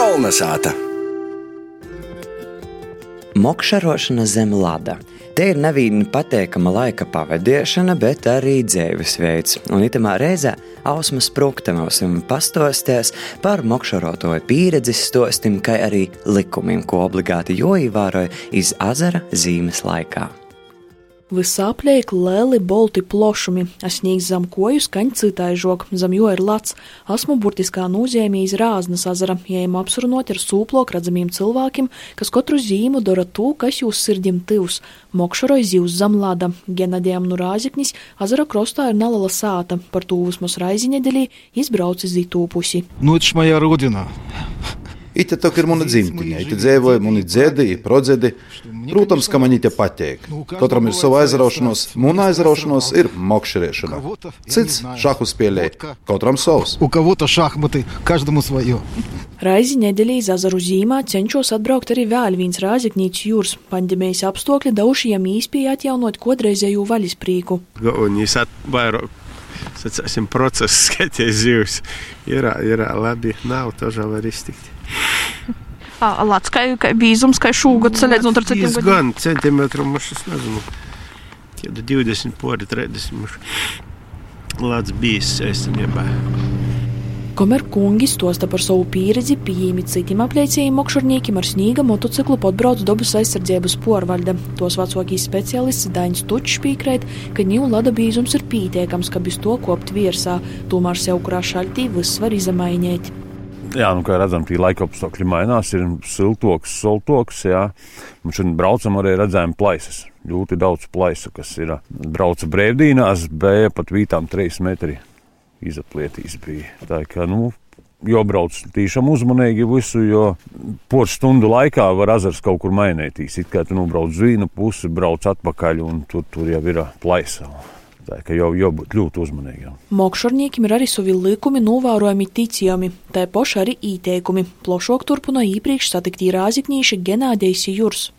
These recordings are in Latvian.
Kolnesāta! Mokšarošana zem lada. Te ir nevīna patīkama laika pavadīšana, bet arī dzīvesveids. Un itamā reizē Ausmas Sprūkta mums pastostēs par mokšarotoju pieredzi stostim, kā arī likumiem, ko obligāti joīvāroja iz azara zīmes laikā. Visāpļēk lieli bolti plošumi, es sniegs zem koju skaņ citaižok, zem jo ir lats. Esmu burtiskā nozīmē iz Rāznas azara, jējam apsrunot ar sūplok redzamiem cilvēkiem, kas katru zīmu dara to, kas jūs sirdim tivs. Mokšaroj zivs zem lada, Genadijam nu Rāziknis, azara krostā ir neliela sāta, par to vismaz raiziņedelī izbraucis zītū pusi. Nu, это ж моя родина. Ite tok ir mana dzimtiņa, ite dzīvoja mani dzēdi, prodzēdi. Protams, ka man ite patīk. Katram ir sava aizraušanos, mūna aizraušanos ir mokšriešana. Cits šahu spēlē, katram savs. U kavota šahmati, každamu svaju. Raizi nedēļā Zazaru zīmā cenšos atbraukt arī vēl viens rāzaknīts jūras pandēmijas apstākļi daušajam īspēja atjaunot kodreizēju vaļas prieku. Galvenais atvairo sacāsim, process, skaties zivs. Ir, ir labi, nav, to jau var iztikt. Lats, kā, bīzums, kā šūga, salīdzinot ar citiem gadiem. Gan centimetru, mums es nezinu, kādu 20 pori, 30. Lats bijis īstenībā. Kamēr kungi stosta par savu pieredzi, pieejami citiem apliecējiem mokšurniekiem ar snīga motociklu podbrauc dabas aizsardzības porvalde. Tos vecākīs speciālists Dainis Tučs piekrīt, ka ņū lada bīzums ir pītiekams, ka bez to kopt virsā, tomēr sev kurā šaltī viss var izamainīt. Jā, nu, kā redzam, tie laika apstākļi mainās. Ir siltoks, soltoks. Jā. Mums šodien braucam arī redzējām plaisas. Ļoti daudz plaisu, kas ir. Brauca brīvdīnās, bija pat vītām 3 metri izaplietīs. Bija. Tā kā, nu, Jobrauc tīšām uzmanīgi visu, jo poru stundu laikā var azars kaut kur mainīties. It kā tu nobrauc uz vienu pusi, brauc atpakaļ, un tur, tur jau ir plaisa. Tā kā jau jābūt ļoti uzmanīgam. Mokšurniekiem ir arī savi likumi, novērojami ticami, tā paši arī ieteikumi. Plošāk turpina iepriekš satiktī rāziknīši Genādijs Jurs.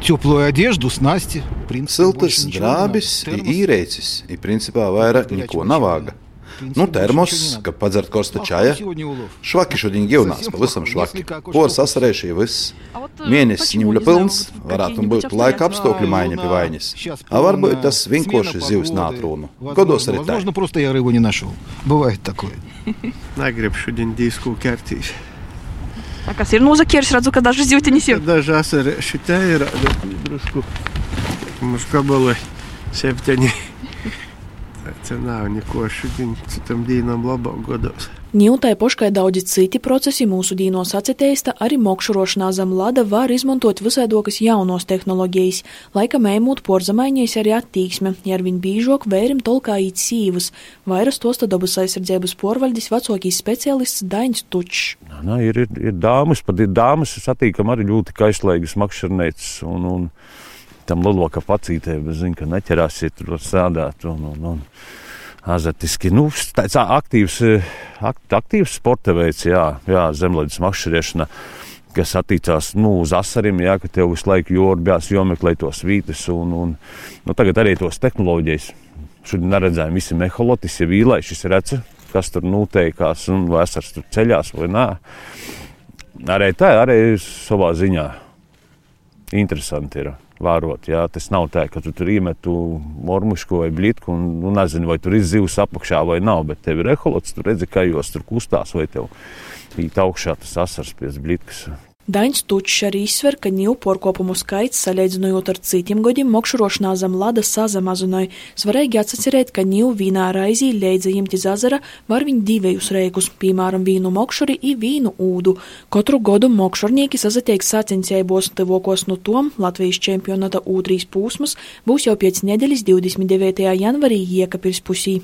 Теплую одежду, снасти. в принципе, Siltas больше ничего не надо. drābis, Термос. īrēcis, ir principā vairāk neko nav vāga. Nu, termos, ka padzert korsta čaja. Švaki šodien gilnās, pavisam švaki. Pors asarējuši viss. Mēnesis ņemļa pilns, varētu būt laika apstākļu maiņa pie vaiņas. A varbūt tas vienkārši zivs nātrūnu. Godos arī tā. Возможно, просто я рыбу не нашел. Бывает такое. Negribu šodien disku kārtīs. Kas ir nozakieris, redzu, ka daži zivtiņas ir. Daži asarēši te ir drusku. Mums kabali septiņi. Nav neko šodien citam dīnam labāk godos. Ņūtai poškai daudzi citi procesi mūsu dīnos atceteista, arī mokšurošanā zem lada var izmantot visādokas jaunos tehnoloģijas. Laika mēmūt porzamaiņies arī attīksme, ja ar viņu bīžok vērim tolkā īt sīvas. Vairas tosta dabas aizsardzības porvaļdis vecākīs speciālists Dainis Tučs. Nā, ir, ir, ir dāmas, pat ir dāmas, satīkam arī ļoti kaislīgas makšķernētas. Un, un tam lielākā pacītē, bet zinu, ka neķerāsiet tur var strādāt. Un, un, un, azartiski, nu, tāds aktīvs, eh, akt, aktīvs sporta veids, jā, jā zemlētas makšķerēšana. Kas attīstās nu, uz asariem, jā, ka tev visu laiku jūrbjās, jomeklē tos vītas, un, un nu, tagad arī tos tehnoloģijas. Šodien neredzējām visi meholotis, ja vīlai šis redz, kas tur noteikās, un vai esars tur ceļās vai nē. Arī tā, arī savā ziņā interesanti ir vērot. Jā. Tas nav tā, ka tu tur iemetu mormušku vai blītku un nu, nezini, vai tur ir zivs apakšā vai nav. Bet tev ir eholots, tu redzi, kā jos tur kustās, vai tev īt augšā tas asars pēc blītkas. Dains Tučs arī izsver, ka ņūporkopumu skaits, salīdzinot ar citiem gadiem, mokšurošanā zem lada sazamazināja. Svarīgi atcerēt, ka ņū vīnā raizī leidzajiem ķi zazara var viņu divējus reikus, piemēram, vīnu mokšuri i vīnu ūdu. Katru godu mokšurnieki sazatiek sacensībos tivokos no tom Latvijas čempionata ūtrīs pūsmas būs jau pēc nedēļas 29. janvarī Iekapils pusī.